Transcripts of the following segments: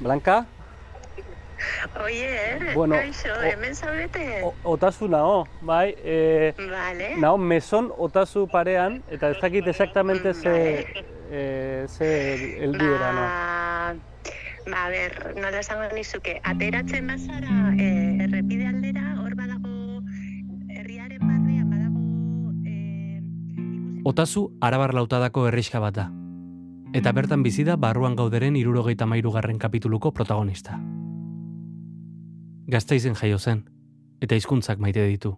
Blanka? Oie, Bueno, kaixo, hemen zaudete? O- Otazu nao, bai, e, Vale. nao meson otazu parean, eta ez dakit exactamente ze, e, ze eldibera, no? Ba, ba, a ber, nola esango nizuke, ateratzen bazara eh, errepide aldera, hor badago herriaren barnean badago eh, ikusi- Otazu arabar lautadako herriska bat da. Eta bertan bizi da barruan gauderen irurogeita mairugarren kapituluko protagonista. Gazteizen jaio zen, eta hizkuntzak maite ditu.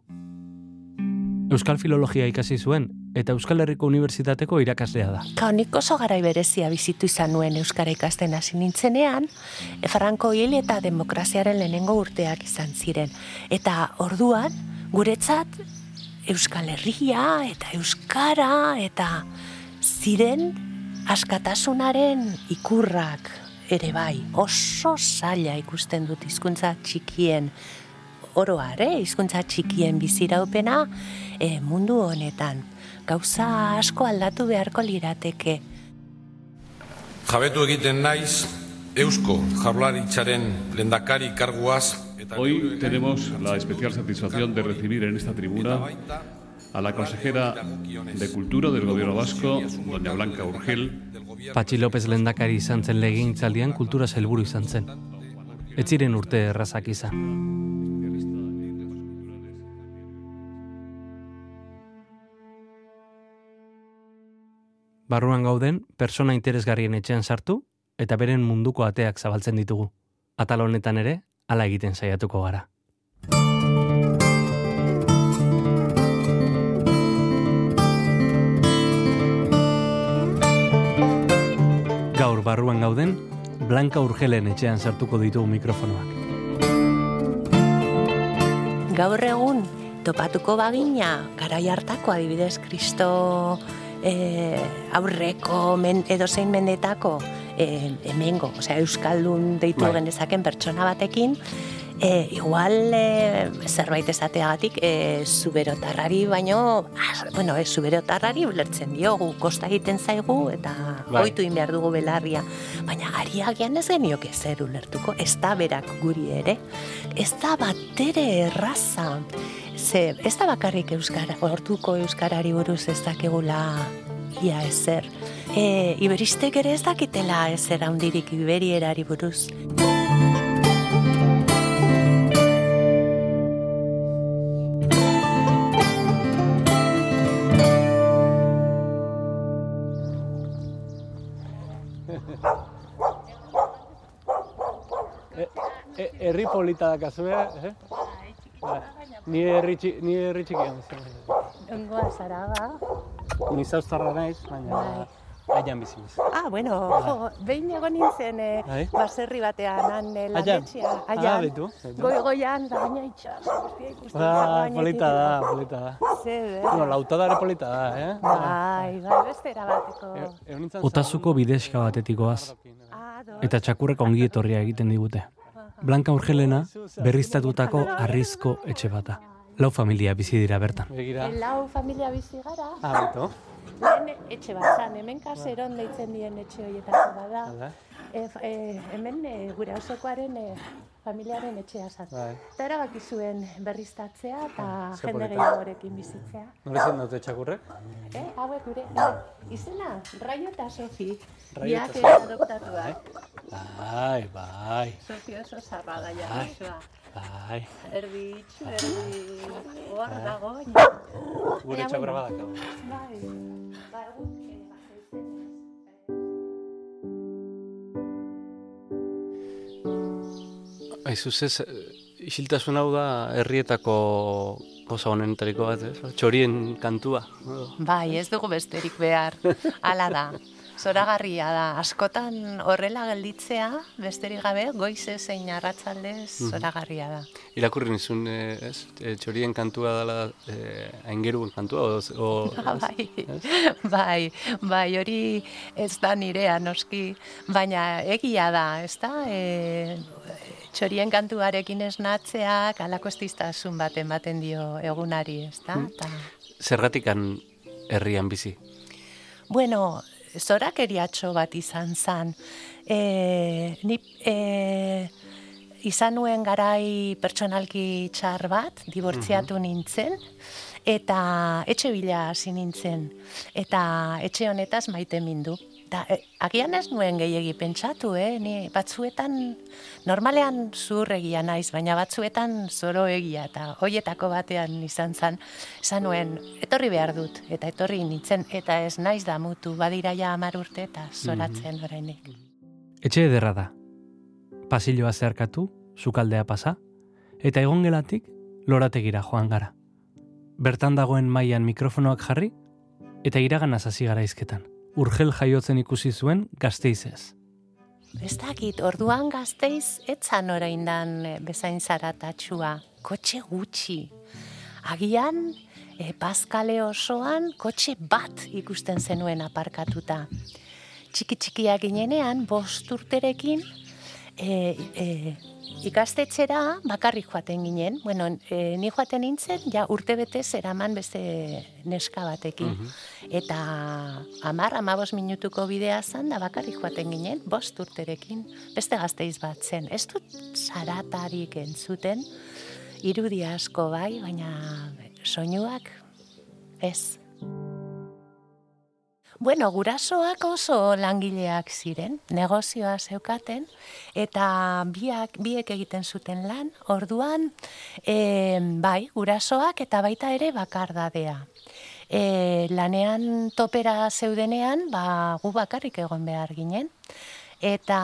Euskal filologia ikasi zuen, eta Euskal Herriko Unibertsitateko irakaslea da. Ka nik oso garai berezia bizitu izan nuen Euskara ikasten hasi nintzenean, Franco hil eta demokraziaren lehenengo urteak izan ziren. Eta orduan, guretzat, Euskal Herria eta Euskara eta ziren askatasunaren ikurrak ere bai. Oso zaila ikusten dut hizkuntza txikien oroar, eh? hizkuntza txikien biziraupena eh, mundu honetan. Gauza asko aldatu beharko lirateke. Jabetu egiten naiz Eusko Jaurlaritzaren lehendakari karguaz Hoy tenemos la especial satisfacción de recibir en esta tribuna a la consejera de Cultura del Gobierno Vasco, doña Blanca Urgel, Patxi López lendakari izan zen legintzaldian kultura helburu izan zen. Ez ziren urte errazak izan. Barruan gauden, persona interesgarrien etxean sartu eta beren munduko ateak zabaltzen ditugu. Atal honetan ere, hala egiten saiatuko gara. Gaur barruan gauden, Blanka Urgelen etxean sartuko ditugu mikrofonoak. Gaur egun topatuko bagina, garai hartako adibidez Kristo eh, aurreko men, edozein mendetako eh, hemengo, osea Euskaldun deitu Bai. genezaken pertsona batekin, eh, igual eh, zerbait esateagatik eh, zuberotarrari baino, ah, bueno, eh, zuberotarrari ulertzen diogu, kosta egiten zaigu eta Bai. oitu behar dugu belarria. Baina ari agian ez genioke zer ulertuko, ez da berak guri ere, ez da batere erraza. Ze, ez da bakarrik euskara, hortuko euskarari buruz ez dakegula ia ezer. E, iberistek ere ez dakitela ezer handirik iberierari buruz. Polita da kasue, eh? Bai. Ni herri txi, ni herri txikian bizi. Ongoa zara ba? Ni zauztarra naiz, baina Bai. aian bizi. Ah, bueno, jo, behin egon nintzen eh, Bai. baserri batean, han eh, Aian? Ah, aian, beitu, beitu. goi goian, da baina itxas. Bai, polita da, polita da. Zer, Bueno, lautada ere polita da, eh? Bai, bai, beste erabateko. E- Otazuko bidezka batetikoaz, Ados. eta txakurrek ongi etorria egiten digute. Blanka Urgelena berriztatutako arrizko etxe bata. Lau familia bizi dira bertan. Begira. Lau familia bizi gara, Ah, beto. lehen etxe bat zan, hemen kaseron deitzen dien etxe horietako bada. Hala. E, f- e, hemen e, gure auzokoaren e, familiaren etxea zat. Bai. Eta erabaki zuen berriztatzea eta jende gehiagorekin bizitzea. Nola izan dute txakurrek? Eh, hauek gure, izena, Raio eta Sofi. Biak eta ere adoptatuak. Bai, bai, Sofi oso zarra da ja, Bai. osoa. bai. Erdi itxu, erdi hor dago, baina. Gure txakurra bueno. badakagu. Bai, ba, egun, eh. Aizu, isiltasun hau da herrietako gauza honenetariko bat, ez? Txorien kantua. Bai, ez dugu besterik behar. Hala da. Zoragarria da. Askotan horrela gelditzea, besterik gabe, goize zein arratzaldez, zoragarria da. Irakurri nizun, eh, ez? Eh, Txorien kantua dela eh, aingeruen kantua, o, o Ah, bai, bai, bai, hori ez da nirea noski, baina egia da, ez da? E, txorien kantuarekin esnatzeak alako estiztasun bat ematen dio egunari, ez da? Ta, zergatikan herrian bizi. bueno, zorakeriatxo bat izan zan. E, ni, e, izan nuen garai pertsonalki txar bat, dibortziatu nintzen, eta etxe bila hasi nintzen, eta etxe honetaz maite mindu. Da, e, agian ez nuen gehiegi pentsatu, eh? Ni batzuetan, normalean zurregia naiz, baina batzuetan zoro egia, eta hoietako batean izan zen, esan nuen, etorri behar dut, eta etorri nintzen, eta ez naiz da mutu, badira ja amar urte, eta zoratzen mm orainik. Etxe ederra da. Pasilloa zeharkatu, sukaldea pasa, eta egon gelatik, lorategira joan gara. Bertan dagoen mailan mikrofonoak jarri, eta iragan hasi gara izketan urgel jaiotzen ikusi zuen gazteizez. Ez dakit, orduan gazteiz etzan oraindan eh, bezain zaratatxua, kotxe gutxi. Agian, e, paskale osoan, kotxe bat ikusten zenuen aparkatuta. Txiki txikiak ginenean, bost urterekin, e, e, ikastetxera bakarrik joaten ginen. Bueno, e, ni joaten nintzen, ja urte bete zeraman beste neska batekin. Mhm. Eta amar, amabos minutuko bidea zan, da bakarrik joaten ginen, bost urterekin, beste gazteiz bat zen. Ez dut zaratarik entzuten, irudi asko bai, baina soinuak ez. Bueno, gurasoak oso langileak ziren, negozioa zeukaten, eta biak, biek egiten zuten lan, orduan, e, bai, gurasoak eta baita ere bakardadea. E, lanean topera zeudenean, ba, gu bakarrik egon behar ginen, eta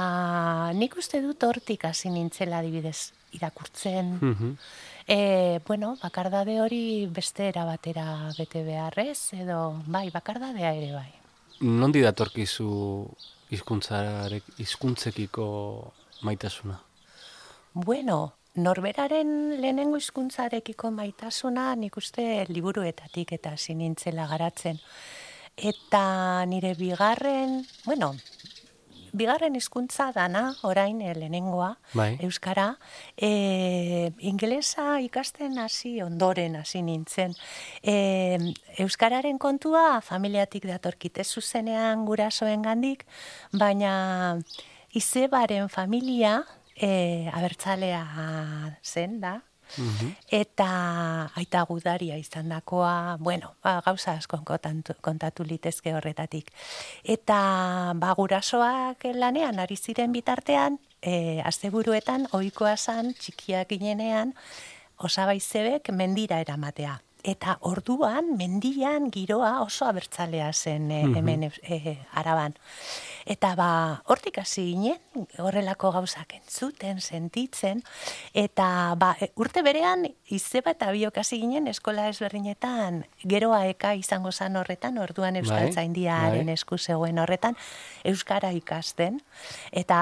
nik uste dut hortik hasi nintzela adibidez irakurtzen, mm bueno, bakardade hori beste erabatera bete beharrez, edo bai, bakardadea ere bai nondi datorkizu hizkuntzarek hizkuntzekiko maitasuna? Bueno, norberaren lehenengo hizkuntzarekiko maitasuna nik uste liburuetatik eta sinintzela garatzen. Eta nire bigarren, bueno, bigarren hizkuntza dana, orain e, lehenengoa, bai. Euskara, e, ingelesa ikasten hasi ondoren hasi nintzen. E, Euskararen kontua familiatik datorkite zuzenean gurasoen gandik, baina izebaren familia e, abertzalea zen da, Mhm. Eta aita gudaria izan dakoa, bueno, ba, gauza asko kontatu, litezke horretatik. Eta ba, gurasoak lanean ari ziren bitartean, e, asteburuetan ohikoa zan txikiak ginenean, osabaizebek mendira eramatea eta orduan mendian giroa oso abertzalea zen e, hemen e, araban. Eta ba, hortik hasi ginen, horrelako gauzak entzuten, sentitzen, eta ba, urte berean, izeba eta biok hasi ginen eskola ezberdinetan, geroa eka izango zan horretan, orduan bai, Euskal Zaindiaren bai. esku zegoen horretan, Euskara ikasten, eta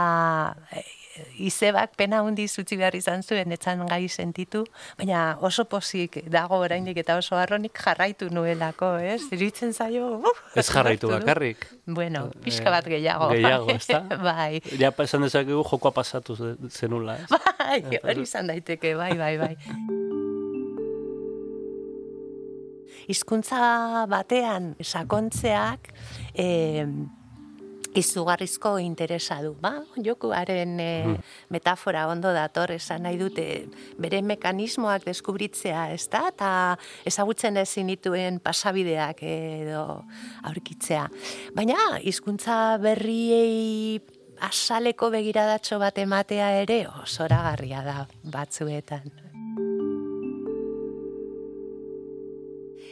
izebak pena hundi zutzi behar izan zuen, etzan gai sentitu, baina oso pozik dago oraindik eta oso arronik jarraitu nuelako, ez? Ziritzen zaio, uh, Ez jarraitu bakarrik. Bueno, pixka bat gehiago. Gehiago, ez da? bai. Ja, esan dezakegu jokoa pasatu zenula, ez? Bai, hori izan daiteke, bai, bai, bai. Hizkuntza batean sakontzeak eh, izugarrizko interesa du, ba? Jokuaren e, metafora ondo dator esan nahi dute bere mekanismoak deskubritzea, ez da? Eta ezagutzen ezin dituen pasabideak edo aurkitzea. Baina, hizkuntza berriei asaleko begiradatxo bat ematea ere osoragarria da batzuetan.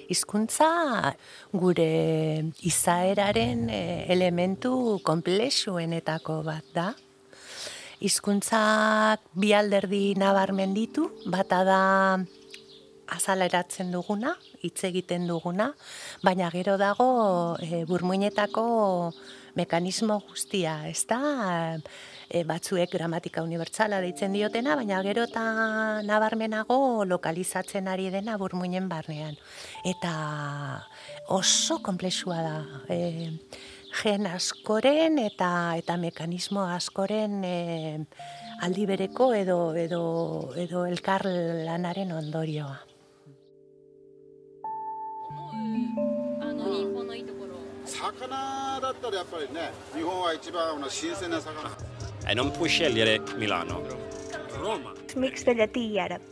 Hizkuntza gure izaeraren eh, elementu konplexuenetako bat da. Hizkuntzak bi alderdi nabarmen ditu, bata da azaleratzen duguna, hitz egiten duguna, baina gero dago e, burmuinetako mekanismo guztia, ez da? E, batzuek gramatika unibertsala deitzen diotena, baina gero eta nabarmenago lokalizatzen ari dena burmuinen barnean. Eta oso komplexua da. E, gen askoren eta eta mekanismo askoren e, aldi bereko edo, edo, edo elkar lanaren ondorioa. 魚 e non puoi scegliere Milano. Roma. Mix de llatí i àrab.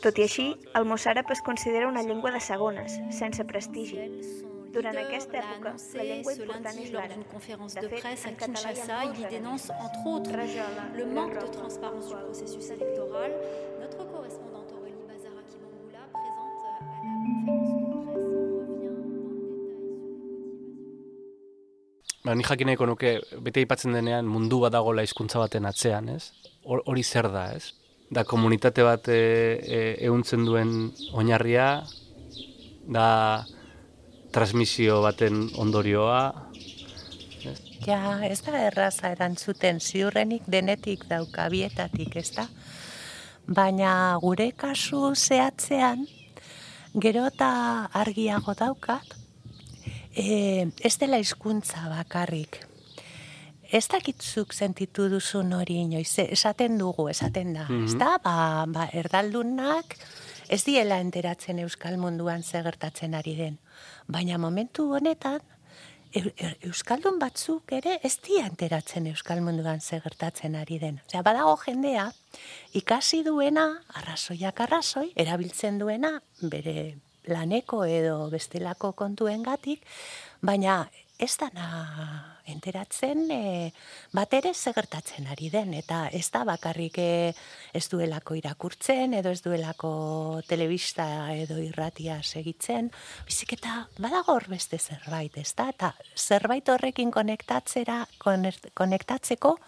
Tot i així, el mossàrab es considera una llengua de segones, sense prestigi. Durant aquesta època, la llengua important és l'àrab. De fet, en català hi ha molts dénonce, entre autres, Rajola, le manque de transparence du processus électoral. Notre correspondante Aurélie Bazara Kimangula présente à la conférence Ba, ni jakin nahiko nuke, bete aipatzen denean mundu bat dagoela hizkuntza baten atzean, ez? Hor- Hori zer da, ez? Da komunitate bat e, e, ehuntzen duen oinarria, da transmisio baten ondorioa, Ja, ez da erraza erantzuten ziurrenik denetik dauka bietatik, ez da? Baina gure kasu zehatzean, gero eta argiago daukat, e, ez dela hizkuntza bakarrik. Ez dakitzuk sentitu duzun hori inoiz, e, esaten dugu, esaten da, ez da? Ba, ba, erdaldunak ez diela enteratzen euskal munduan zer gertatzen ari den. Baina momentu honetan, Eu- eu- Euskaldun batzuk ere ez dia enteratzen Euskal munduan zer gertatzen ari den. Osea, badago jendea ikasi duena, arrazoiak arrazoi, erabiltzen duena bere laneko edo bestelako kontuen gatik, baina ez dana enteratzen e, bat ere zer gertatzen ari den, eta ez da bakarrik e, ez duelako irakurtzen, edo ez duelako telebista edo irratia segitzen, bizik eta badago hor beste zerbait, ez da? Eta zerbait horrekin konektatzera, konek- konektatzeko,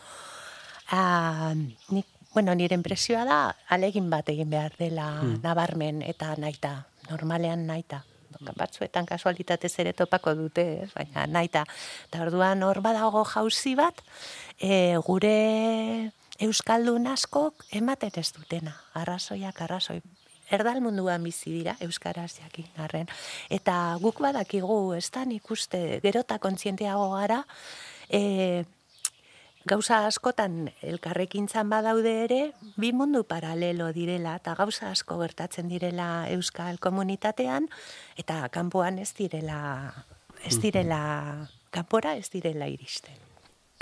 ah, nik, bueno, nire impresioa da, alegin bat egin behar dela nabarmen eta naita, normalean naita. Batzuetan kasualitatez ere topako dute, ez? baina naita. Eta orduan hor badago jauzi bat, e, gure Euskaldun askok ematen ez dutena, arrazoiak arrazoi. Erdal munduan bizi dira, Euskaraz jakin arren. Eta guk badakigu, ez da nik uste, gerota kontzienteago gara, e, gauza askotan elkarrekintzan badaude ere, bi mundu paralelo direla, eta gauza asko gertatzen direla euskal komunitatean, eta kanpoan ez direla, ez direla, kanpora ez direla iristen.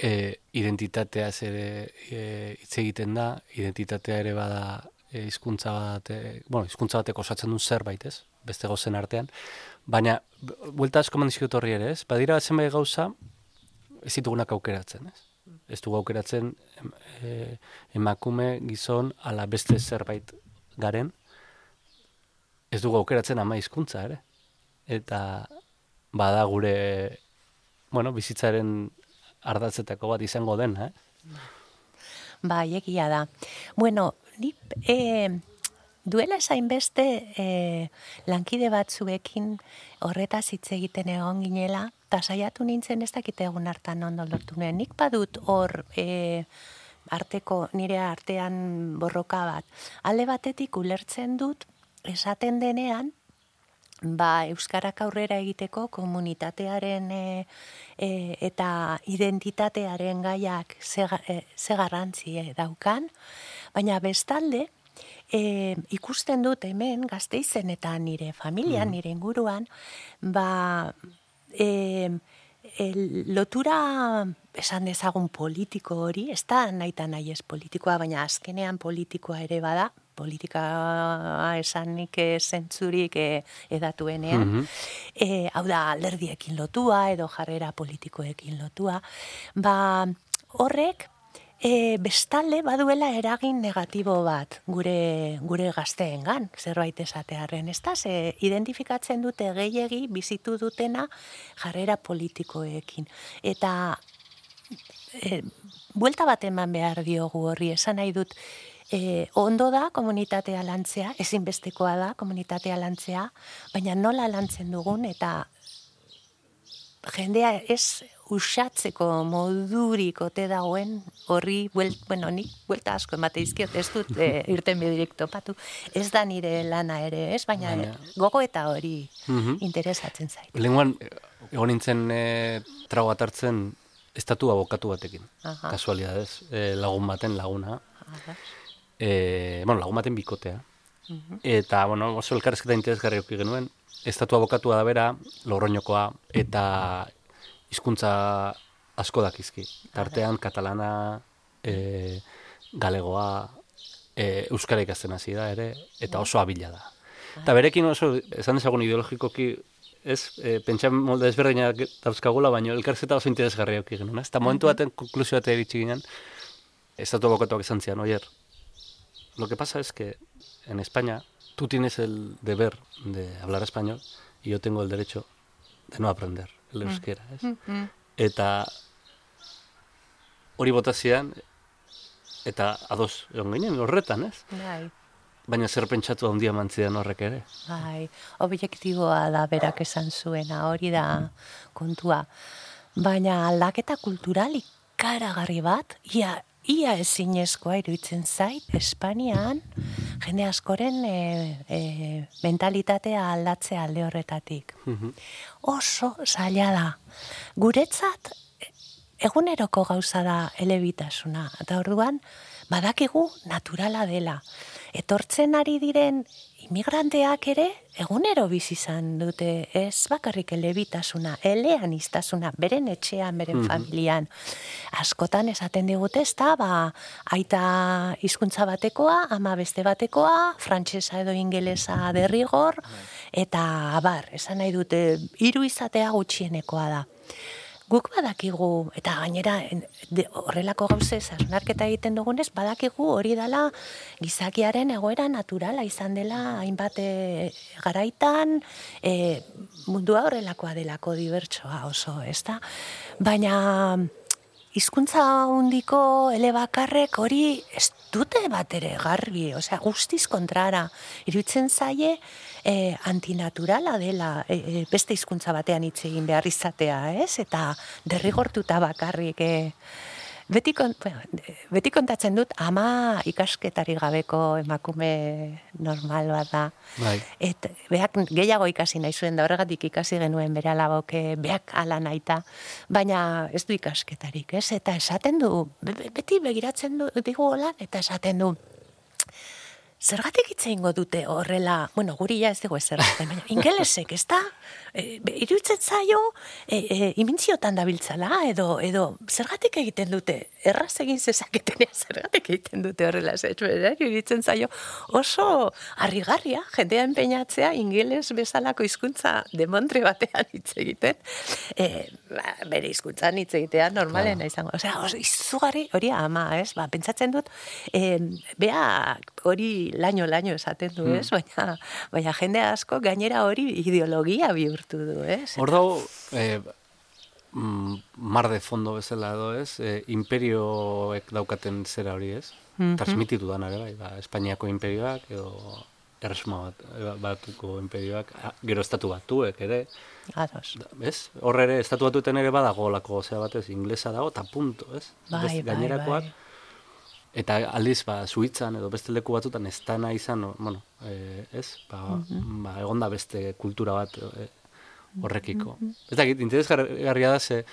e, identitateaz ere e, hitz egiten da, identitatea ere bada e, hizkuntza bat, e, bueno, hizkuntza batek osatzen duen zerbait, ez? Beste gozen artean. Baina, buelta asko mandizkiot horri ere, ez? Badira zenbait gauza, ez ditugunak aukeratzen, ez? Ez dugu aukeratzen em, e, emakume, gizon, ala beste zerbait garen, ez dugu aukeratzen ama hizkuntza ere. Eta bada gure, bueno, bizitzaren ardatzetako bat izango den, eh? Bai, egia da. Bueno, ni e, duela esain beste e, lankide batzuekin horretaz hitz egiten egon ginela, eta saiatu nintzen ez dakite egun hartan ondo lortu nuen. Nik badut hor e, arteko, nire artean borroka bat. Alde batetik ulertzen dut, esaten denean, ba, Euskarak aurrera egiteko komunitatearen e, e, eta identitatearen gaiak ze, e, ze garrantzi e, daukan, baina bestalde, e, ikusten dut hemen gazteizen eta nire familian, nire inguruan, ba, e, el, lotura esan dezagun politiko hori, ez da nahi eta nahi ez politikoa, baina azkenean politikoa ere bada, politika esanik eh, zentzurik eh, edatuenean, Mhm. e, hau da alderdiekin lotua edo jarrera politikoekin lotua, ba horrek e, bestalde baduela eragin negatibo bat gure gure gazteengan zerbait esatearren, ez da? Ze identifikatzen dute gehiegi bizitu dutena jarrera politikoekin. Eta e, buelta bat eman behar diogu horri, esan nahi dut, e, ondo da komunitatea lantzea, ezinbestekoa da komunitatea lantzea, baina nola lantzen dugun eta jendea ez usatzeko modurik ote dagoen horri, buel, bueno, nik buelta asko emate izkiot, ez dut e, irten bidirik topatu, ez da nire lana ere, ez, baina Baina- gogo eta hori Mhm. interesatzen zait. Lenguan, egon nintzen e, trago bat hartzen estatu abokatu batekin. Aha. Kasualidadez, e, lagun baten laguna. Aha. E, bueno, lagun baten bikotea. Mhm. Eta, bueno, oso elkarrezketa interesgarri genuen. Estatu abokatua da bera, logroñokoa, eta hizkuntza asko dakizki. Tartean katalana, e, galegoa, e, euskara ikasten hasi da ere, eta oso abila da. Eta berekin oso, esan dezagun ideologikoki, ez, e, pentsa molde ezberdinak dauzkagula, baina elkarzeta oso interesgarria auki genuen? Eta momentu baten konklusio bat eritxik ginen, estatu abokatuak esan zian, oier, lo que pasa es que en España tú tienes el deber de hablar español y yo tengo el derecho de no aprender el euskera, ez? Eta hori botazian, eta ados egon ginen horretan, ez? Bai. Baina zer pentsatu handia mantzidan horrek ere. Bai, objektiboa da berak esan zuena, hori da kontua. Baina aldaketa kultural ikaragarri bat, ia, ia ezinezkoa iruditzen zait, Espainian, jende askoren e, e, mentalitatea aldatzea alde horretatik. Oso zaila da. Guretzat, eguneroko gauza da elebitasuna. Eta orduan, badakigu naturala dela. Etortzen ari diren imigranteak ere egunero bizi izan dute. Ez bakarrik elebitasuna, elean iztasuna, beren etxean, beren familian. Askotan esaten digute ez da, ba, aita hizkuntza batekoa, ama beste batekoa, frantsesa edo ingelesa derrigor, eta abar, esan nahi dute, hiru izatea gutxienekoa da guk badakigu, eta gainera de, horrelako gauzez hausnarketa egiten dugunez, badakigu hori dela gizakiaren egoera naturala izan dela hainbat e, garaitan, e, mundua horrelakoa delako dibertsoa oso, ez da? Baina hizkuntza hundiko elebakarrek hori ez dute bat ere garbi, osea, guztiz kontrara. Iruditzen zaie e, antinaturala dela e, e, beste hizkuntza batean hitz egin behar izatea, ez? Eta derrigortuta bakarrik e, Beti, kon, beti kontatzen dut ama ikasketari gabeko emakume normal bat da. Bai. Et beak gehiago ikasi nahi zuen da horregatik ikasi genuen bere alaboke beak ala naita, baina ez du ikasketarik, ez? Eta esaten du, be- be- beti begiratzen du digu holan, eta esaten du, Zergatik hitz egingo dute horrela, bueno, guri ja ez dugu ezer, baina ingelesek, ez da? E, be- iruditzen zaio, e, e, imintziotan dabiltzala, edo, edo, zergatik egiten dute, erraz egin zezaketenean, zergatik egiten dute horrela, ez iruditzen zaio, oso harrigarria, jendea empeñatzea, ingeles bezalako hizkuntza demontre batean hitz egiten, e, ba, bere hizkuntzan hitz egitea normalena izango, osea, oso izugarri, hori ama, ez, ba, pentsatzen dut, e, bea hori laino-laino esaten du, ez, baina, baina jende asko gainera hori ideologia bihurtu du, ez? Hor dago, eh, mm, mar de fondo bezala edo ez, eh, imperioek daukaten zera hori ez, Mhm. transmititu da ere bai, ba, Espainiako imperioak edo erresuma bat, eh, batuko imperioak, gero estatu batuek ere, Ados. ez? Hor ere, estatu batuten ere badago olako zera batez, inglesa dago, eta punto, ez? Bai, Beste bai, gainerakoak, bai. Eta aldiz, ba, Suitzan edo beste leku batzutan ez dana izan, bueno, eh, ez? Ba, Mhm. ba, egonda beste kultura bat eh, horrekiko. Ez dakit, interesgarria da ze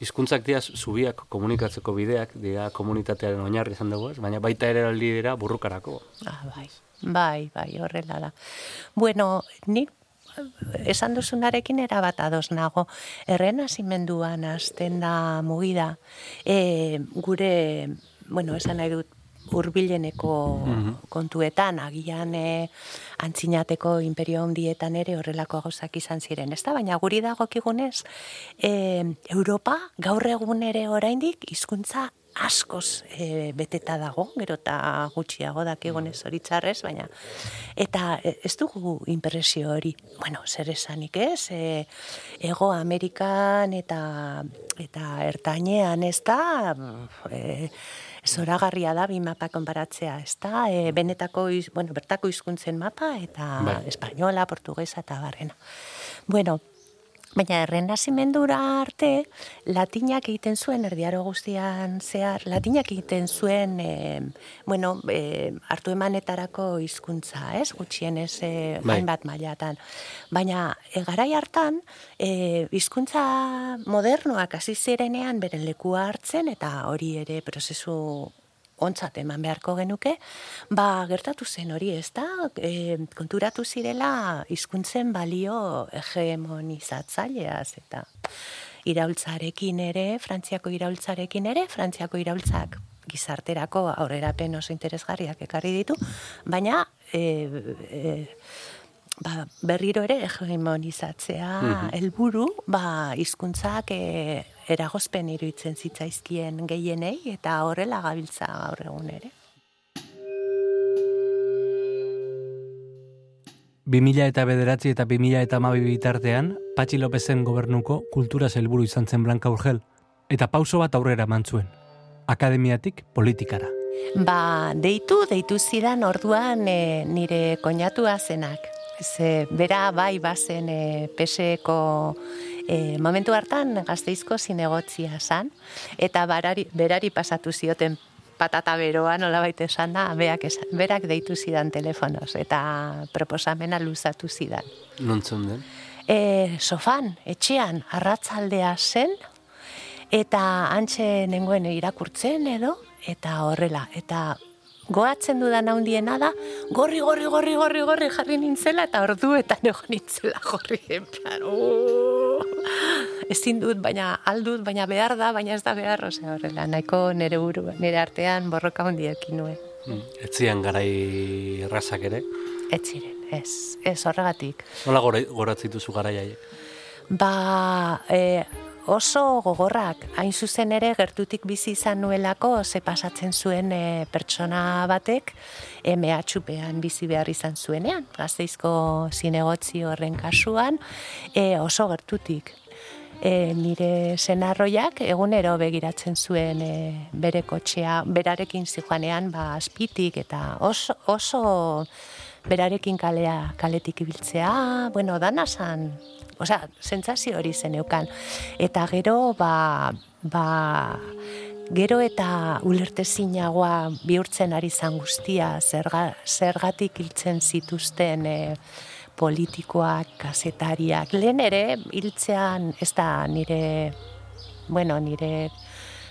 hizkuntzak dira zubiak komunikatzeko bideak, dira komunitatearen oinarri izan dugu, ez? baina baita ere aldi dira burrukarako. Ah, bai, bai, bai, horrela da. Bueno, nik esan duzunarekin erabat ados nago. Errenazimenduan hasten da mugida. E, gure, bueno, esan nahi dut, urbileneko kontuetan, agian e, antzinateko imperio handietan ere horrelako gauzak izan ziren, ez da? Baina guri dagokigunez, e, Europa gaur egun ere oraindik hizkuntza askoz e, beteta dago, gero eta gutxiago dakigunez horitzarrez, baina eta ez dugu impresio hori, bueno, zer esanik ez, e, ego Amerikan eta eta ertainean ez da, e, zoragarria da bi mapa konparatzea, ez da, e, benetako, iz, bueno, bertako hizkuntzen mapa eta Bai. espainola, portugesa eta barrena. Bueno, Baina errenazimendura arte, latinak egiten zuen, erdiaro guztian zehar, latinak egiten zuen, e, bueno, e, hartu emanetarako hizkuntza, ez? Gutxienez e, hainbat mailatan. Baina, e, garai hartan, e, hizkuntza modernoak hasi zirenean beren lekua hartzen, eta hori ere prozesu ontzat eman beharko genuke, ba, gertatu zen hori, ez da, e, konturatu zirela hizkuntzen balio hegemonizatzaileaz, eta iraultzarekin ere, Frantziako iraultzarekin ere, Frantziako iraultzak gizarterako aurrerapen oso interesgarriak ekarri ditu, baina e, e, ba, berriro ere hegemonizatzea Mhm. helburu ba hizkuntzak e, eragozpen iruditzen zitzaizkien gehienei eta horrela gabiltza gaur egun ere. 2000 eta bederatzi eta 2000 eta amabi bitartean, Patxi Lopezen gobernuko kultura helburu izan zen Blanca Urgel, eta pauso bat aurrera eman zuen. Akademiatik politikara. Ba, deitu, deitu zidan orduan e, nire koinatua zenak. Ze, bera bai bazen e, peseko e, momentu hartan gazteizko zinegotzia zan, eta barari, berari pasatu zioten patata beroa nolabait esan da, beak esan, berak deitu zidan telefonoz, eta proposamena luzatu zidan. Nontzun den? E, sofan, etxean, arratzaldea zen, eta antxe nengoen irakurtzen edo, eta horrela, eta goatzen dudan handiena da, gorri, gorri, gorri, gorri, gorri jarri nintzela, eta orduetan egon nintzela gorri, plan, "Oh, ezin dut, baina aldut, baina behar da, baina ez da behar, osea horrela, nahiko nire buru, nire artean borroka handiekin nuen. Mm, Etzian garai errazak ere. Ez ziren, ez, ez horregatik. Nola gora, goratzituzu garai haiek? Ba, e, oso gogorrak, hain zuzen ere gertutik bizi izan nuelako ze pasatzen zuen e, pertsona batek MH-pean bizi behar izan zuenean, gazteizko zinegotzi horren kasuan, e, oso gertutik. E, nire senarroiak egunero begiratzen zuen e, bere kotxea, berarekin zijoanean ba, azpitik eta oso, oso berarekin kalea, kaletik ibiltzea, bueno, dana zan, osea, sentsazio hori zen eukan. Eta gero, ba, ba, gero eta ulertezinagoa bihurtzen ari zan guztia, zerga, zergatik hiltzen zituzten e, politikoak, kazetariak. Lehen ere, hiltzean, ez da nire, bueno, nire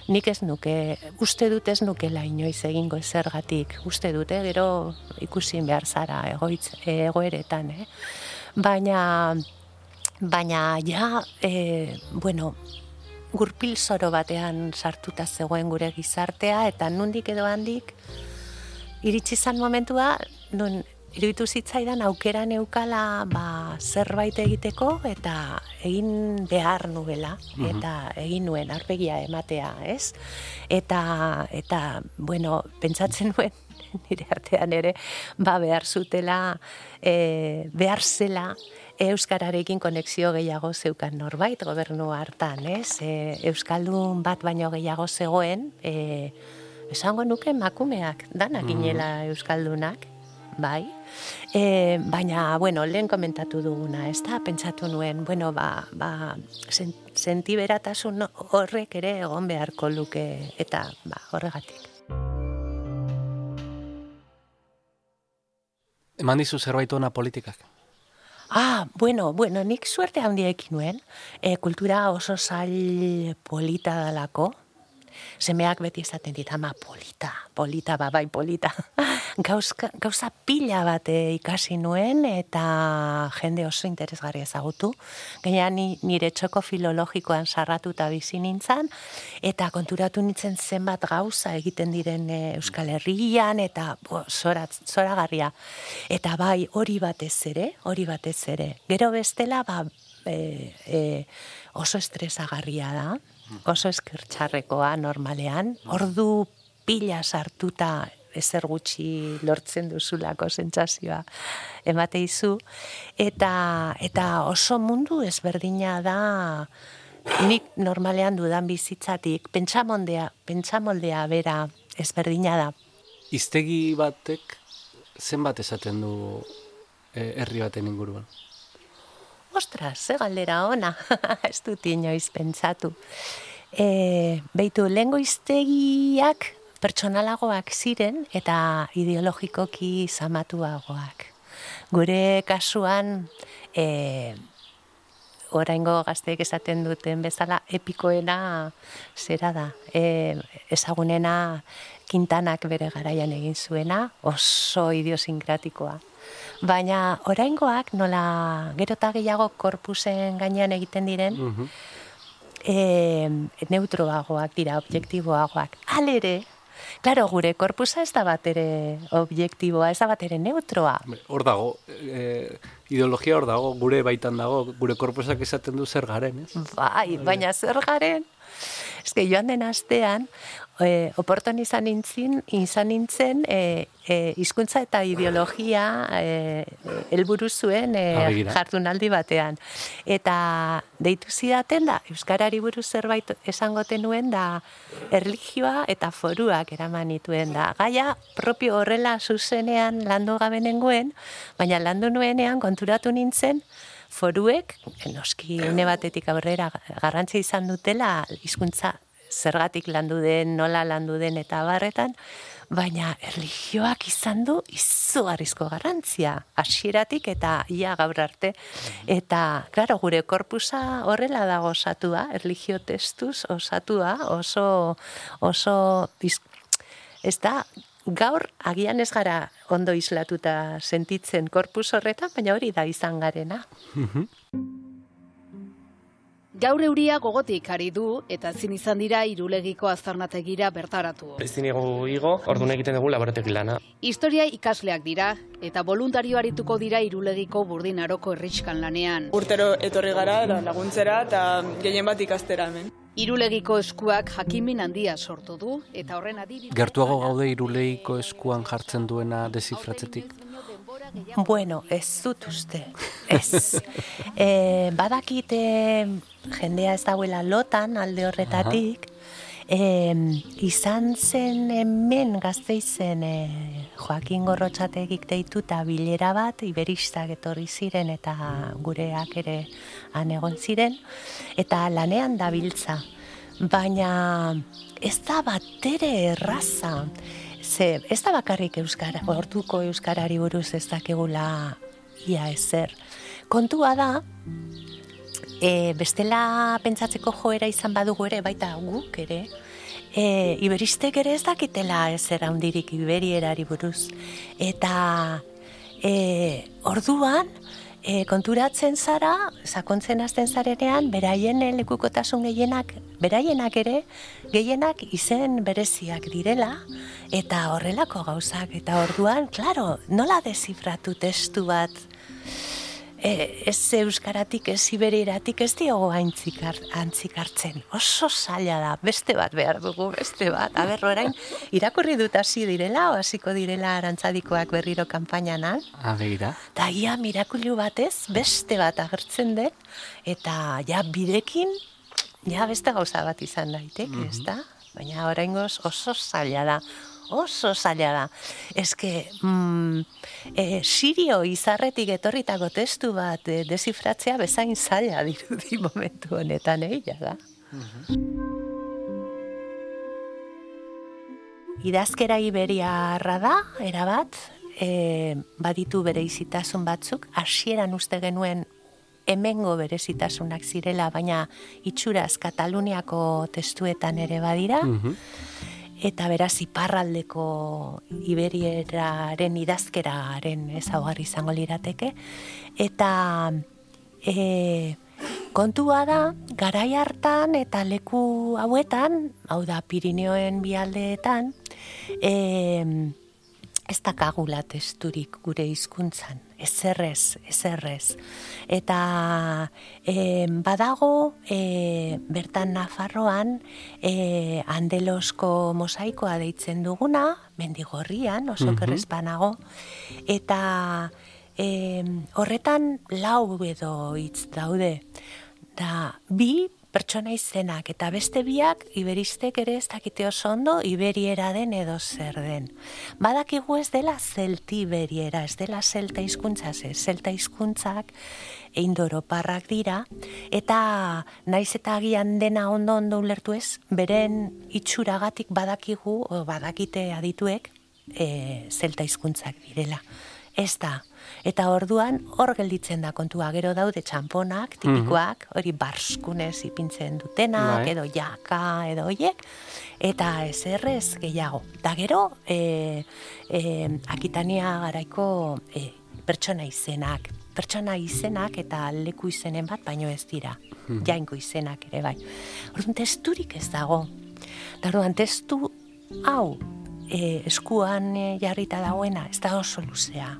nik ez nuke, uste dut ez nukela inoiz egingo zergatik, uste dute gero ikusin behar zara egoitz, egoeretan, eh? Baina, baina ja, e, bueno, gurpil zoro batean sartuta zegoen gure gizartea, eta nundik edo handik, iritsi zan momentua, nun iruditu zitzaidan aukera neukala ba, zerbait egiteko eta egin behar nuela Mhm. eta egin nuen arpegia ematea, ez? Eta, eta bueno, pentsatzen nuen nire artean ere, ba behar zutela, e, behar zela, Euskararekin konexio gehiago zeukan norbait gobernu hartan, ez? E, Euskaldun bat baino gehiago zegoen, e, esango nuke makumeak, danak Mhm. ginela Euskaldunak, bai. E, baina, bueno, lehen komentatu duguna, ez da, pentsatu nuen, bueno, ba, ba, sen, sentiberatasun horrek ere egon beharko luke, eta, ba, horregatik. Eman dizu zerbait ona politikak? Ah, bueno, bueno, nik suerte handia ekin nuen, e, kultura oso zail polita dalako, semeak beti esaten dit, ama polita, polita, ba, bai, polita. Gauzka, gauza pila bat eh, ikasi nuen eta jende oso interesgarria ezagutu. Gaina ni, nire txoko filologikoan sarratuta bizi nintzen, eta konturatu nintzen zenbat gauza egiten diren eh, Euskal Herrian, eta bo, zora, zoragarria. Eta bai, hori batez ere, hori batez ere. Gero bestela, ba, e, e, oso estresagarria da, oso eskertxarrekoa normalean, ordu pila sartuta ezer gutxi lortzen duzulako sentsazioa emate izu. Eta eta oso mundu ezberdina da nik normalean dudan bizitzatik pentsamoldea pentsamoldea bera ezberdina da. Iztegi batek zenbat esaten du eh, herri baten inguruan? Ostras, ze galdera ona, ez dut inoiz pentsatu. E, beitu, lehengo iztegiak pertsonalagoak ziren eta ideologikoki zamatuagoak. Gure kasuan, e, oraingo gazteek esaten duten bezala, epikoena zera da. E, ezagunena Quintanak bere garaian egin zuena, oso idiosinkratikoa. Baina oraingoak nola gero eta gehiago korpusen gainean egiten diren, e, neutroagoak dira, objektiboagoak. Alere, Claro, gure korpusa ez da bat ere objektiboa, ez da bat ere neutroa. Hor dago, e, ideologia hor dago, gure baitan dago, gure korpusak esaten du zer garen, ez? Bai, baina zer garen, Ez que joan den astean, e, oporton izan nintzen, izan nintzen e, e, hizkuntza eta ideologia e, helburu zuen e, jardunaldi batean. Eta deitu zidaten da, Euskarari buruz zerbait esangoten nuen da, erligioa eta foruak eraman nituen da. Gaia propio horrela zuzenean landu gabe nengoen, baina landu nuenean konturatu nintzen, foruek, noski une batetik aurrera garrantzi izan dutela hizkuntza zergatik landu den, nola landu den eta barretan, baina erlijioak izan du izugarrizko garrantzia, hasieratik eta ia gaur arte. Eta, klaro, gure korpusa horrela dago osatua, erlijio testuz osatua, oso, oso, ez da, gaur agian ez gara ondo islatuta sentitzen korpus horretan, baina hori da izan garena. Gaur euria gogotik ari du eta zin izan dira irulegiko azarnategira bertaratu. Ezin ego igo, orduan egiten dugu laboratek lana. Historia ikasleak dira eta voluntario arituko dira irulegiko burdinaroko erritxkan lanean. Urtero etorri gara laguntzera eta gehien bat ikastera hemen. Irulegiko eskuak jakimin handia sortu du eta horren adibidez... Gertuago gaude irulegiko eskuan jartzen duena desifratzetik? Bueno, ez dut uste. Ez. e, badakite jendea ez dauela lotan alde horretatik, e, izan zen hemen gazteizen e, Joaquin Gorrotxategik deitu eta bilera bat, iberistak etorri ziren eta gureak ere anegon ziren, eta lanean dabiltza. Baina ez da bat ere erraza, ze ez da bakarrik euskara, orduko euskarari buruz ez dakegula ia ezer. Kontua da, e, bestela pentsatzeko joera izan badugu ere, baita guk ere, e, iberistek ere ez dakitela ez handirik iberierari buruz. Eta e, orduan, e, konturatzen zara, sakontzen hasten zarenean, beraien lekukotasun gehienak, beraienak ere, gehienak izen bereziak direla, eta horrelako gauzak, eta orduan, klaro, nola desifratu testu bat, e, ez euskaratik, ez iberiratik, ez diogo aintzikar, antzikartzen. Oso zaila da, beste bat behar dugu, beste bat. Aber, orain, irakurri dut hasi direla, o hasiko direla arantzadikoak berriro kanpainan. Abeira. Da, ia, mirakulu batez, beste bat agertzen den, eta ja, birekin, ja, beste gauza bat izan daitek, mm ez da? Baina oraingoz oso zaila da oso zaila da. Que, mm, e, sirio izarretik etorritako testu bat e, desifratzea bezain zaila dirudi momentu honetan, eh, da. Idazkera iberiarra da, erabat, e, baditu bere izitasun batzuk, hasieran uste genuen hemengo berezitasunak zirela, baina itxuraz Kataluniako testuetan ere badira. Mhm eta beraz iparraldeko iberieraren idazkeraren ezaugarri izango lirateke. Eta e, kontua da garai hartan eta leku hauetan hau da Pirineoen bialdeetan e, ez dakagula testurik gure hizkuntzan ezerrez, ezerrez. Eta e, badago e, bertan Nafarroan e, andelosko mosaikoa deitzen duguna, mendigorrian, oso mm kerrezpanago, eta e, horretan lau edo hitz daude. Da, bi pertsona izenak eta beste biak iberistek ere ez dakite oso ondo iberiera den edo zer den. Badakigu ez dela zelti iberiera, ez dela zelta hizkuntza ze, zelta hizkuntzak eindoroparrak dira eta naiz eta agian dena ondo ondo ulertu ez, beren itxuragatik badakigu o badakite adituek e, zelta hizkuntzak direla. Ez da, Eta orduan hor gelditzen da kontua gero daude txamponak, tipikoak, mhm. hori barskunez ipintzen dutenak, bai. edo jaka, edo hoiek, eta ez errez gehiago. Da gero, e, e, akitania garaiko e, pertsona izenak, pertsona izenak eta leku izenen bat baino ez dira. Mhm. Jainko izenak ere bai. Orduan testurik ez dago. Eta orduan testu hau e, eskuan e, jarrita dagoena ez da oso luzea.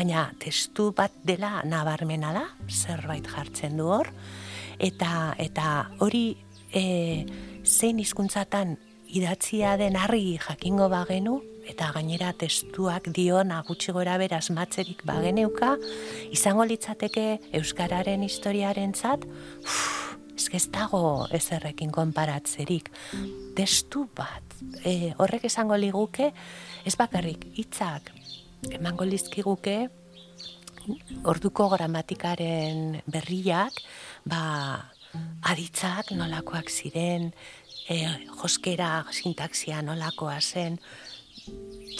Baina testu bat dela nabarmena da, zerbait jartzen du hor, eta eta hori e, zein hizkuntzatan idatzia den argi jakingo bagenu, eta gainera testuak diona gutxi gora beraz matzerik bageneuka, izango litzateke Euskararen historiaren zat, ez dago ezerrekin konparatzerik. Testu bat, e, horrek esango liguke, ez bakarrik hitzak emango lizkiguke, orduko gramatikaren berriak, ba, aditzak nolakoak ziren, e, joskera, sintaksia nolakoa zen,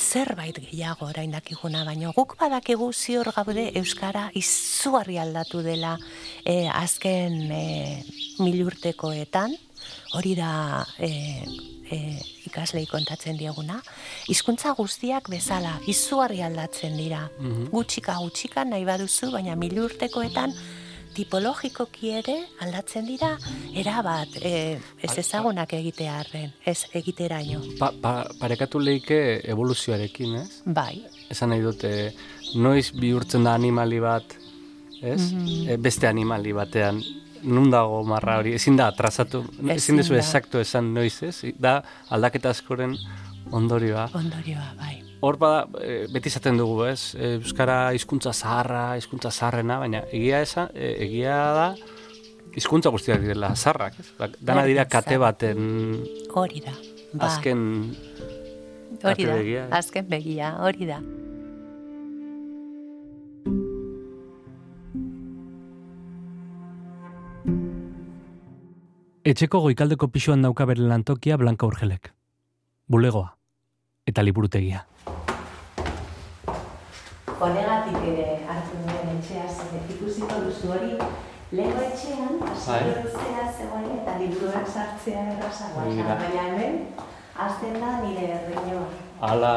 zerbait gehiago orain dakiguna, baino guk badakigu zior gaude Euskara izugarri aldatu dela e, azken e, milurtekoetan, hori da e, e, ikaslei kontatzen dieguna, hizkuntza guztiak bezala izugarri aldatzen dira. Mhm. Gutxika gutxika nahi baduzu, baina milurtekoetan tipologikoki ere aldatzen dira, erabat e, ez ezagunak egitearren, ez egiteraino. Pa, pa, parekatu leike evoluzioarekin, ez? Bai, Esan nahi dute, noiz bihurtzen da animali bat, ez? Mhm. E, beste animali batean, nun dago marra hori, ezin da trazatu, ezin Ezin dezu exacto esan noiz, ez? Da aldaketa askoren ondorioa. ondorioa, bai. Hor bada, e, beti izaten dugu, ez? Euskara hizkuntza zaharra, hizkuntza zaharrena, baina egia esa, e, egia da hizkuntza guztiak direla zaharrak, ez? Ba, Dana dira kate baten Hori da. Bai. azken hori da, azken begia, hori da. Etxeko goikaldeko pisuan dauka bere lantokia Blanka Urgelek. Bulegoa. Eta liburutegia. Honegatik ere hartu duen etxea zen ikusiko duzu hori lehenko etxean, Bai. asko luzea zegoen eta liburuak sartzea errazagoa. Baina hemen, azten da nire erreinoa. Ala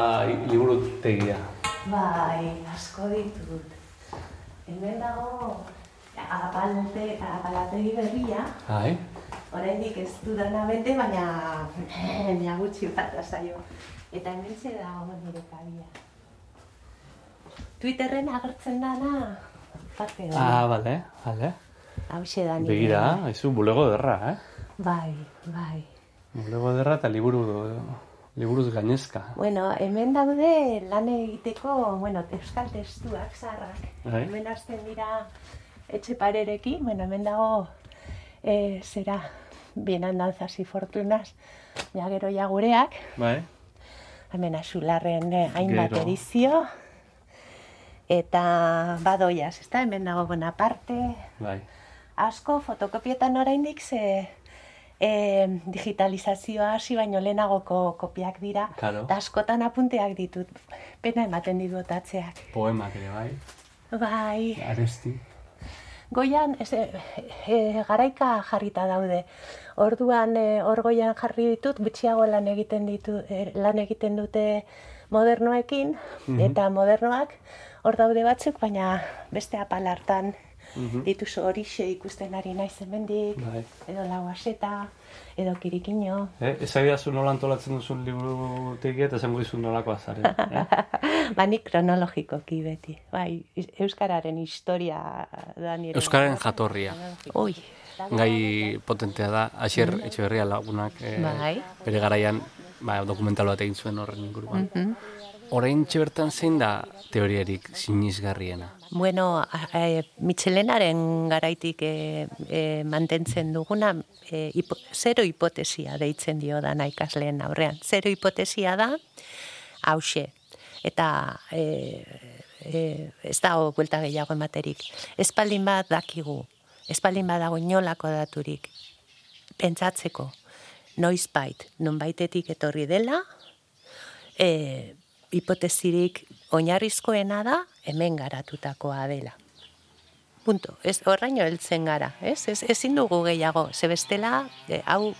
liburutegia. Bai, asko ditut. Hemen dago apalte, apalategi berria, Bai. Oraindik ez dudana bete, baina nia gutxi bat zaio. Eta hemen ze dago nire kabia. Twitterren agertzen dana, parte hori. Ah, bale, bale. Hauxe da nire. Begira, haizu bulego derra, eh? Bai, bai. Bulego derra eta liburu, liburuz gainezka. Bueno, hemen daude lan egiteko, bueno, euskal testuak zaharrak. Bai. Hemen hasten dira etxe parerekin, bueno, hemen dago e, zera bienandanzas y fortunas, ja gero ja gureak, Bai. hemen azularren eh, hainbat Gero. edizio, eta badoiaz, ez da, hemen dago Bonaparte, Bai. asko fotokopietan oraindik ze e, digitalizazioa hasi baino lehenagoko kopiak dira, Claro. eta askotan apunteak ditut, pena ematen ditut atzeak. Poemak ere, bai. Bai, Aresti. Goian, ez, e, garaika jarrita daude. Orduan, e, hor goian jarri ditut, gutxiago lan egiten ditu, e, lan egiten dute modernoekin, Mhm. eta modernoak hor daude batzuk, baina beste apal Mhm. dituzu horixe ikusten ari naiz hemendik, Bai. edo lauaseta, edo kirikino. Eh, ezaidazu nola antolatzen duzun liburutegia eta esango dizu nolakoa zaren. Eh? ba, nik kronologikoki beti. Bai, Euskararen historia da nire. Euskararen jatorria. Ui. Gai potentea da, Asier Etxeberria lagunak eh, Bai. bere garaian ba, dokumental bat egin zuen horren inguruan. Mhm. Orain bertan zein da teoriarik sinizgarriena? Bueno, e, Michelenaren garaitik e, e, mantentzen duguna, e, hipo, zero hipotesia deitzen dio da ikasleen aurrean. Zero hipotesia da, hause. Eta e, e, ez dago buelta gehiago ematerik. Espaldin bat dakigu, espaldin badago inolako daturik, pentsatzeko, noizbait, nonbaitetik etorri dela, e, hipotesirik oinarrizkoena da hemen garatutakoa dela. Punto. Ez horraino heltzen gara, ez? Ez ezin dugu gehiago. Ze bestela, e, hau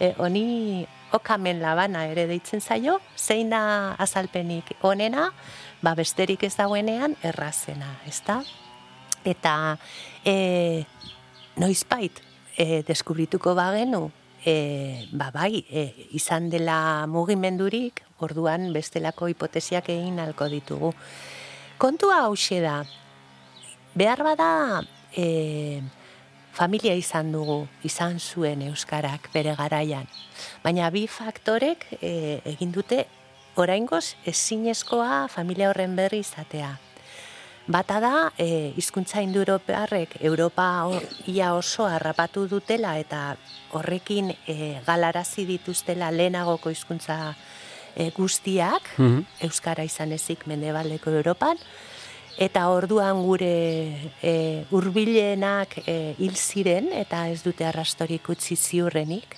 e, honi okamen labana ere deitzen zaio, zein da azalpenik onena, ba besterik ez dagoenean errazena, ezta? Eta e, noizbait e, deskubrituko bagenu, e, ba bai, e, izan dela mugimendurik, orduan bestelako hipotesiak egin halko ditugu. Kontua hause da, behar bada e, familia izan dugu, izan zuen Euskarak bere garaian. Baina bi faktorek e, egin dute oraingoz ezinezkoa familia horren berri izatea. Bata da, e, izkuntza indoeuropearrek Europa o, ia oso harrapatu dutela eta horrekin e, galarazi dituztela lehenagoko hizkuntza e, guztiak, Mhm. Euskara izan ezik mendebaldeko Europan, eta orduan gure e, urbilenak e, hil ziren eta ez dute arrastorik utzi ziurrenik.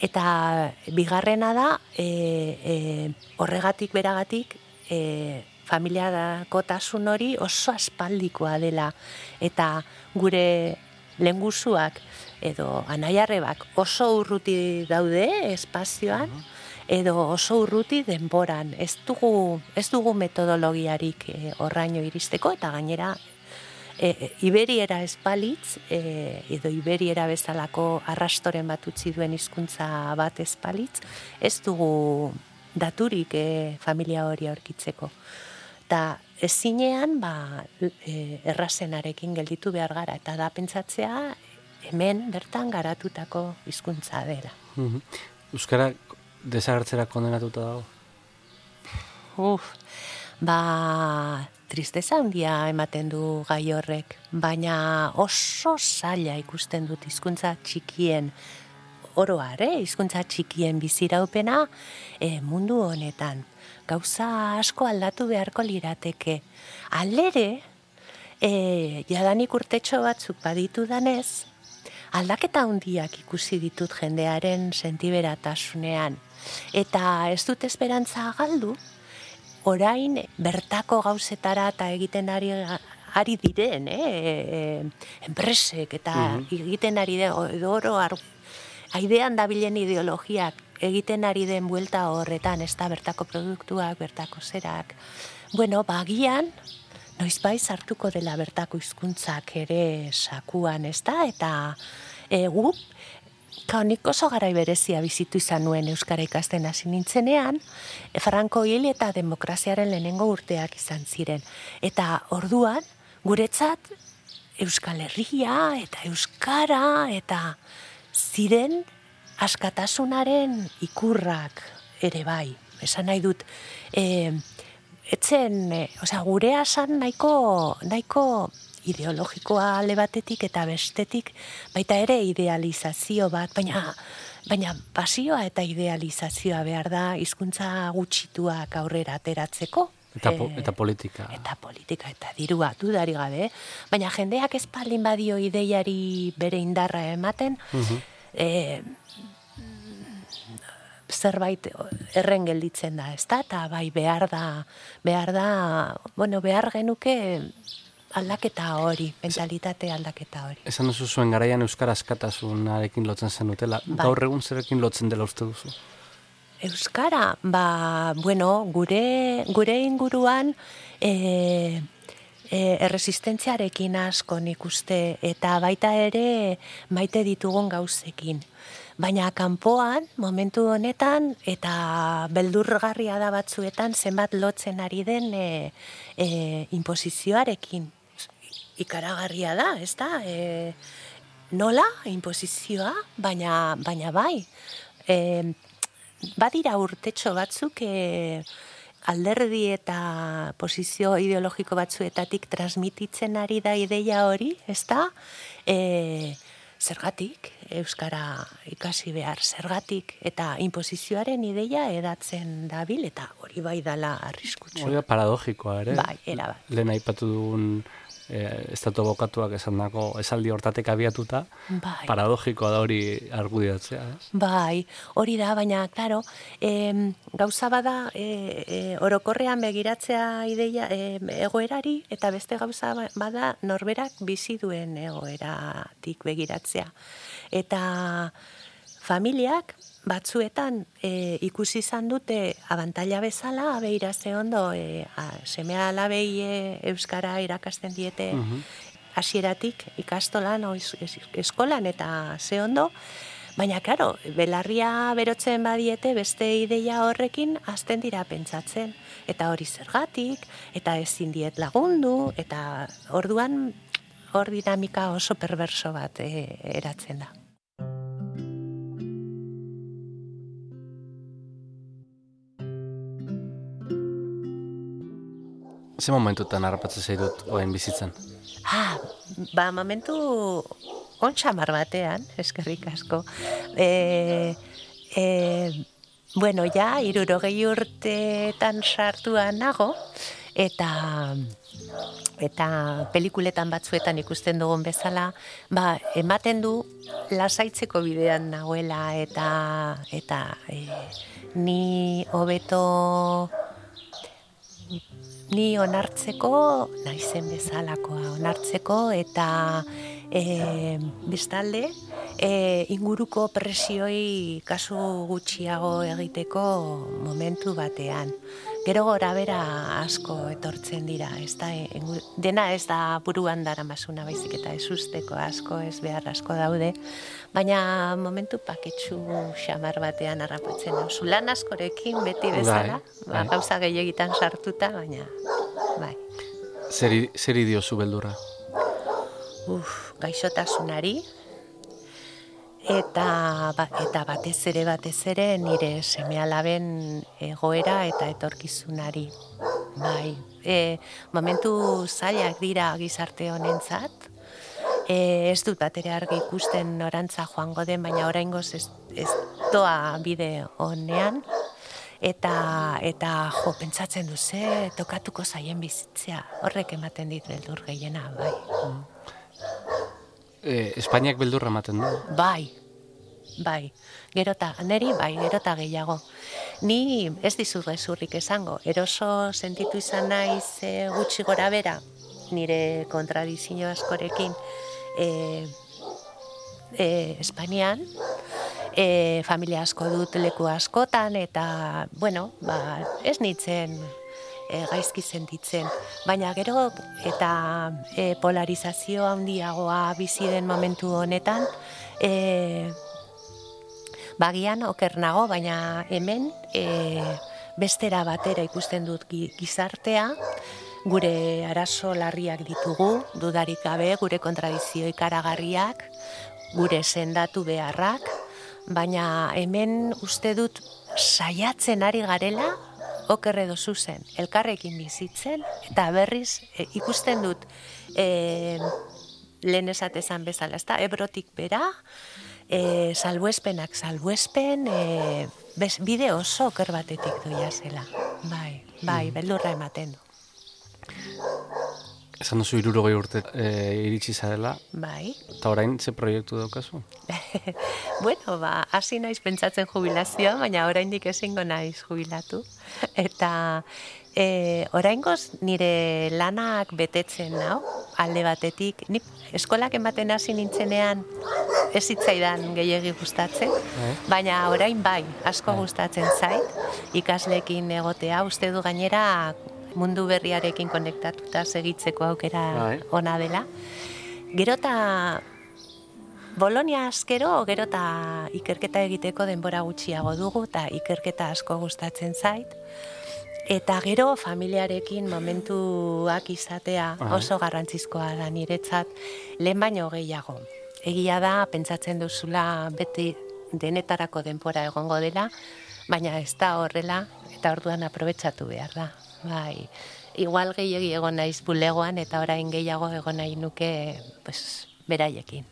Eta bigarrena da, e, e, horregatik beragatik, e, familiakotasun hori oso aspaldikoa dela. Eta gure lengusuak edo anaiarrebak oso urruti daude espazioan, edo oso urruti denboran. Ez dugu, ez dugu metodologiarik e, horraino iristeko, eta gainera e, iberiera espalitz, e, edo iberiera bezalako arrastoren bat utzi duen hizkuntza bat espalitz, ez dugu daturik e, familia hori aurkitzeko. Eta ezinean, ba, e, errazenarekin gelditu behar gara, eta da pentsatzea hemen bertan garatutako hizkuntza dela. Mhm. Euskara desagertzera kondenatuta dago. Uf, ba, tristeza handia ematen du gai horrek, baina oso zaila ikusten dut hizkuntza txikien oroar, eh? hizkuntza txikien biziraupena eh, mundu honetan. Gauza asko aldatu beharko lirateke. Alere, eh, jadanik urtetxo batzuk baditu danez, aldaketa handiak ikusi ditut jendearen sentiberatasunean. Eta ez dut esperantza galdu, orain bertako gauzetara eta egiten ari ari diren, eh, e, enpresek eta Mhm. egiten ari den, edo oro aidean dabilen ideologiak egiten ari den buelta horretan, ez da bertako produktuak, bertako zerak. Bueno, bagian, noizbait sartuko dela bertako hizkuntzak ere sakuan, ez da? Eta e, gu, Ka, nik oso garai berezia bizitu izan nuen Euskara ikasten hasi nintzenean, Franco hil eta demokraziaren lehenengo urteak izan ziren. Eta orduan, guretzat, Euskal Herria eta Euskara eta ziren askatasunaren ikurrak ere bai. Esan nahi dut, e, etzen, e, osea, gure asan nahiko, nahiko ideologikoa alde batetik eta bestetik baita ere idealizazio bat, baina baina pasioa eta idealizazioa behar da hizkuntza gutxituak aurrera ateratzeko. Eta, po, Eh, eta politika. eta politika eta dirua dudari gabe, baina jendeak ez palin badio ideiari bere indarra ematen, Mhm. e, zerbait erren gelditzen da, ezta? Eta bai behar da, behar da, bueno, behar genuke aldaketa hori, mentalitate aldaketa hori. Esan duzu zuen garaian Euskara askatasunarekin lotzen zen dutela. Bai. Gaur egun zerekin lotzen dela uste duzu? Euskara, ba, bueno, gure, gure inguruan e, e, erresistentziarekin asko nik uste, eta baita ere maite ditugun gauzekin. Baina kanpoan, momentu honetan, eta beldurgarria da batzuetan, zenbat lotzen ari den e, e, imposizioarekin. Ikaragarria da, ez da? E, nola, imposizioa, baina, baina bai. E, badira urtetxo batzuk e, alderdi eta posizio ideologiko batzuetatik transmititzen ari da ideia hori, ez da? E, zergatik, Euskara ikasi behar, zergatik, eta imposizioaren ideia edatzen dabil, eta hori bai dala arriskutsu. Hori da paradogikoa ere. Bai, erabat. Lehen aipatu dugun eh, estatu bokatuak esan dako esaldi hortatek abiatuta, Bai. paradogikoa da hori argudiatzea, ez? Bai, hori da, baina, klaro, em, gauza bada e, e, orokorrean begiratzea ideia e, egoerari, eta beste gauza ba- bada norberak bizi duen egoeratik begiratzea. Eta familiak batzuetan e, ikusi izan dute abantaila bezala, abeira ze ondo, e, a, semea alabei e, euskara irakasten diete hasieratik ikastolan, o, es- es- eskolan eta ze ondo, Baina, karo, belarria berotzen badiete beste ideia horrekin azten dira pentsatzen. Eta hori zergatik, eta ezin diet lagundu, eta orduan hor dinamika oso perverso bat e, eratzen da. Ze momentutan harrapatzen zaitut oen bizitzan? Ah, ba, momentu ontsamar batean, eskerrik asko. E, e, bueno, ja, irurogei urteetan sartua nago, eta eta pelikuletan batzuetan ikusten dugun bezala, ba, ematen du lasaitzeko bidean nagoela eta eta e, ni hobeto ni onartzeko naizen bezalakoa onartzeko eta e, bestalde e, inguruko presioi kasu gutxiago egiteko momentu batean. Gero gora bera asko etortzen dira, ez da, dena ez da buruan dara masuna baizik eta ez usteko asko, ez behar asko daude, baina momentu paketsu xamar batean harrapatzen hau. Lan askorekin beti bezala, Bai, ba, bai. gauza gehiegitan sartuta, baina bai. Zeri, zeri diozu beldurra? Uf, gaixotasunari eta ba, eta batez ere batez ere nire semealaben egoera eta etorkizunari. Bai, e, momentu zailak dira gizarte honentzat. E, ez dut bat ere argi ikusten norantza joango den, baina oraingoz ez, ez doa bide honean. Eta, eta jo, pentsatzen du ze tokatuko zaien bizitzea. Horrek ematen dit beldur gehiena, bai. E, Espainiak beldurra ematen du. Bai, bai. Gerota, neri bai, gerota gehiago. Ni ez dizut gezurrik esango, eroso sentitu izan naiz e, gutxi gora bera, nire kontradizio askorekin e, e, Espainian, e, familia asko dut leku askotan, eta, bueno, ba, ez nitzen e, gaizki sentitzen. Baina gero eta e, polarizazio handiagoa bizi den momentu honetan, e, bagian oker nago, baina hemen e, bestera batera ikusten dut gi- gizartea, gure arazo larriak ditugu, dudarik gabe, gure kontradizio ikaragarriak, gure sendatu beharrak, baina hemen uste dut saiatzen ari garela oker edo zuzen, elkarrekin bizitzen, eta berriz e, ikusten dut e, lehen esatezan bezala, ez da, ebrotik bera, e, salbuespenak salbuespen, e, bez, bide oso oker batetik doia zela. Bai, bai, beldurra ematen du. Esan duzu irurogei urte e, iritsi zarela, Bai. eta orain ze proiektu daukazu? bueno, ba, hasi naiz pentsatzen jubilazioa, baina oraindik ezingo naiz jubilatu. Eta e, oraingoz nire lanak betetzen nau, alde batetik. Ni eskolak ematen hasi nintzenean ez zitzaidan gehiegi gustatzen, baina orain bai, asko gustatzen zait, ikaslekin egotea, uste du gainera mundu berriarekin konektatuta segitzeko aukera Bai. ona dela. Gero eta Bolonia askero, gero eta ikerketa egiteko denbora gutxiago dugu, eta ikerketa asko gustatzen zait. Eta gero familiarekin momentuak izatea oso garrantzizkoa da niretzat, lehen baino gehiago. Egia da, pentsatzen duzula beti denetarako denbora egongo dela, baina ez da horrela, eta orduan aprobetsatu behar da. Bai, igual gehiagi egon naiz bulegoan, eta orain gehiago egon nahi nuke pues, beraiekin.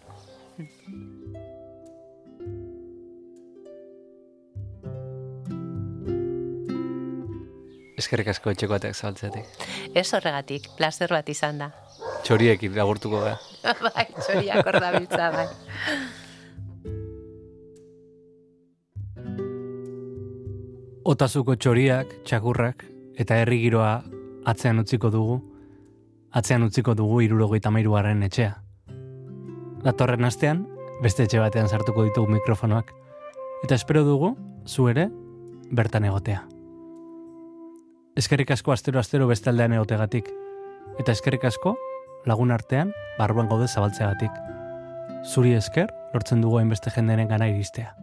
Eskerrik asko etxeko bateak zabaltzeatik. Ez horregatik, plazer bat izan da. Txoriekin lagurtuko da. bai, txoriak hor bai. Otazuko txoriak, txakurrak eta herri giroa atzean utziko dugu, atzean utziko dugu irurogeita mairuaren etxea. Datorren astean, beste etxe batean sartuko ditugu mikrofonoak, Eta espero dugu, zu ere, bertan egotea. Eskerrik asko astero-astero bestaldean egotegatik. Eta eskerrik asko, lagun artean, barruan gaude zabaltzeagatik. Zuri esker, lortzen dugu hainbeste jenderen gana iristea.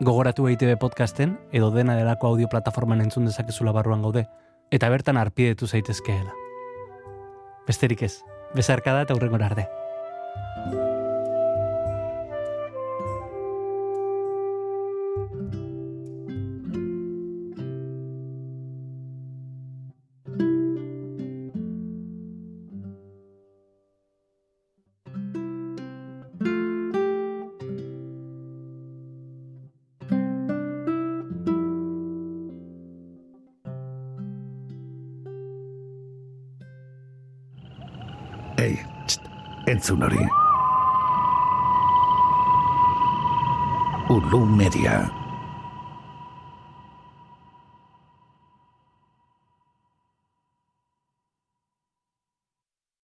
Gogoratu EITB podcasten edo dena delako audio plataforman entzun dezakezula barruan gaude, eta bertan arpidetu zaitezkeela. Besterik ez, bezarkada eta hurrengo arte. Entzun hori. Ulu Media.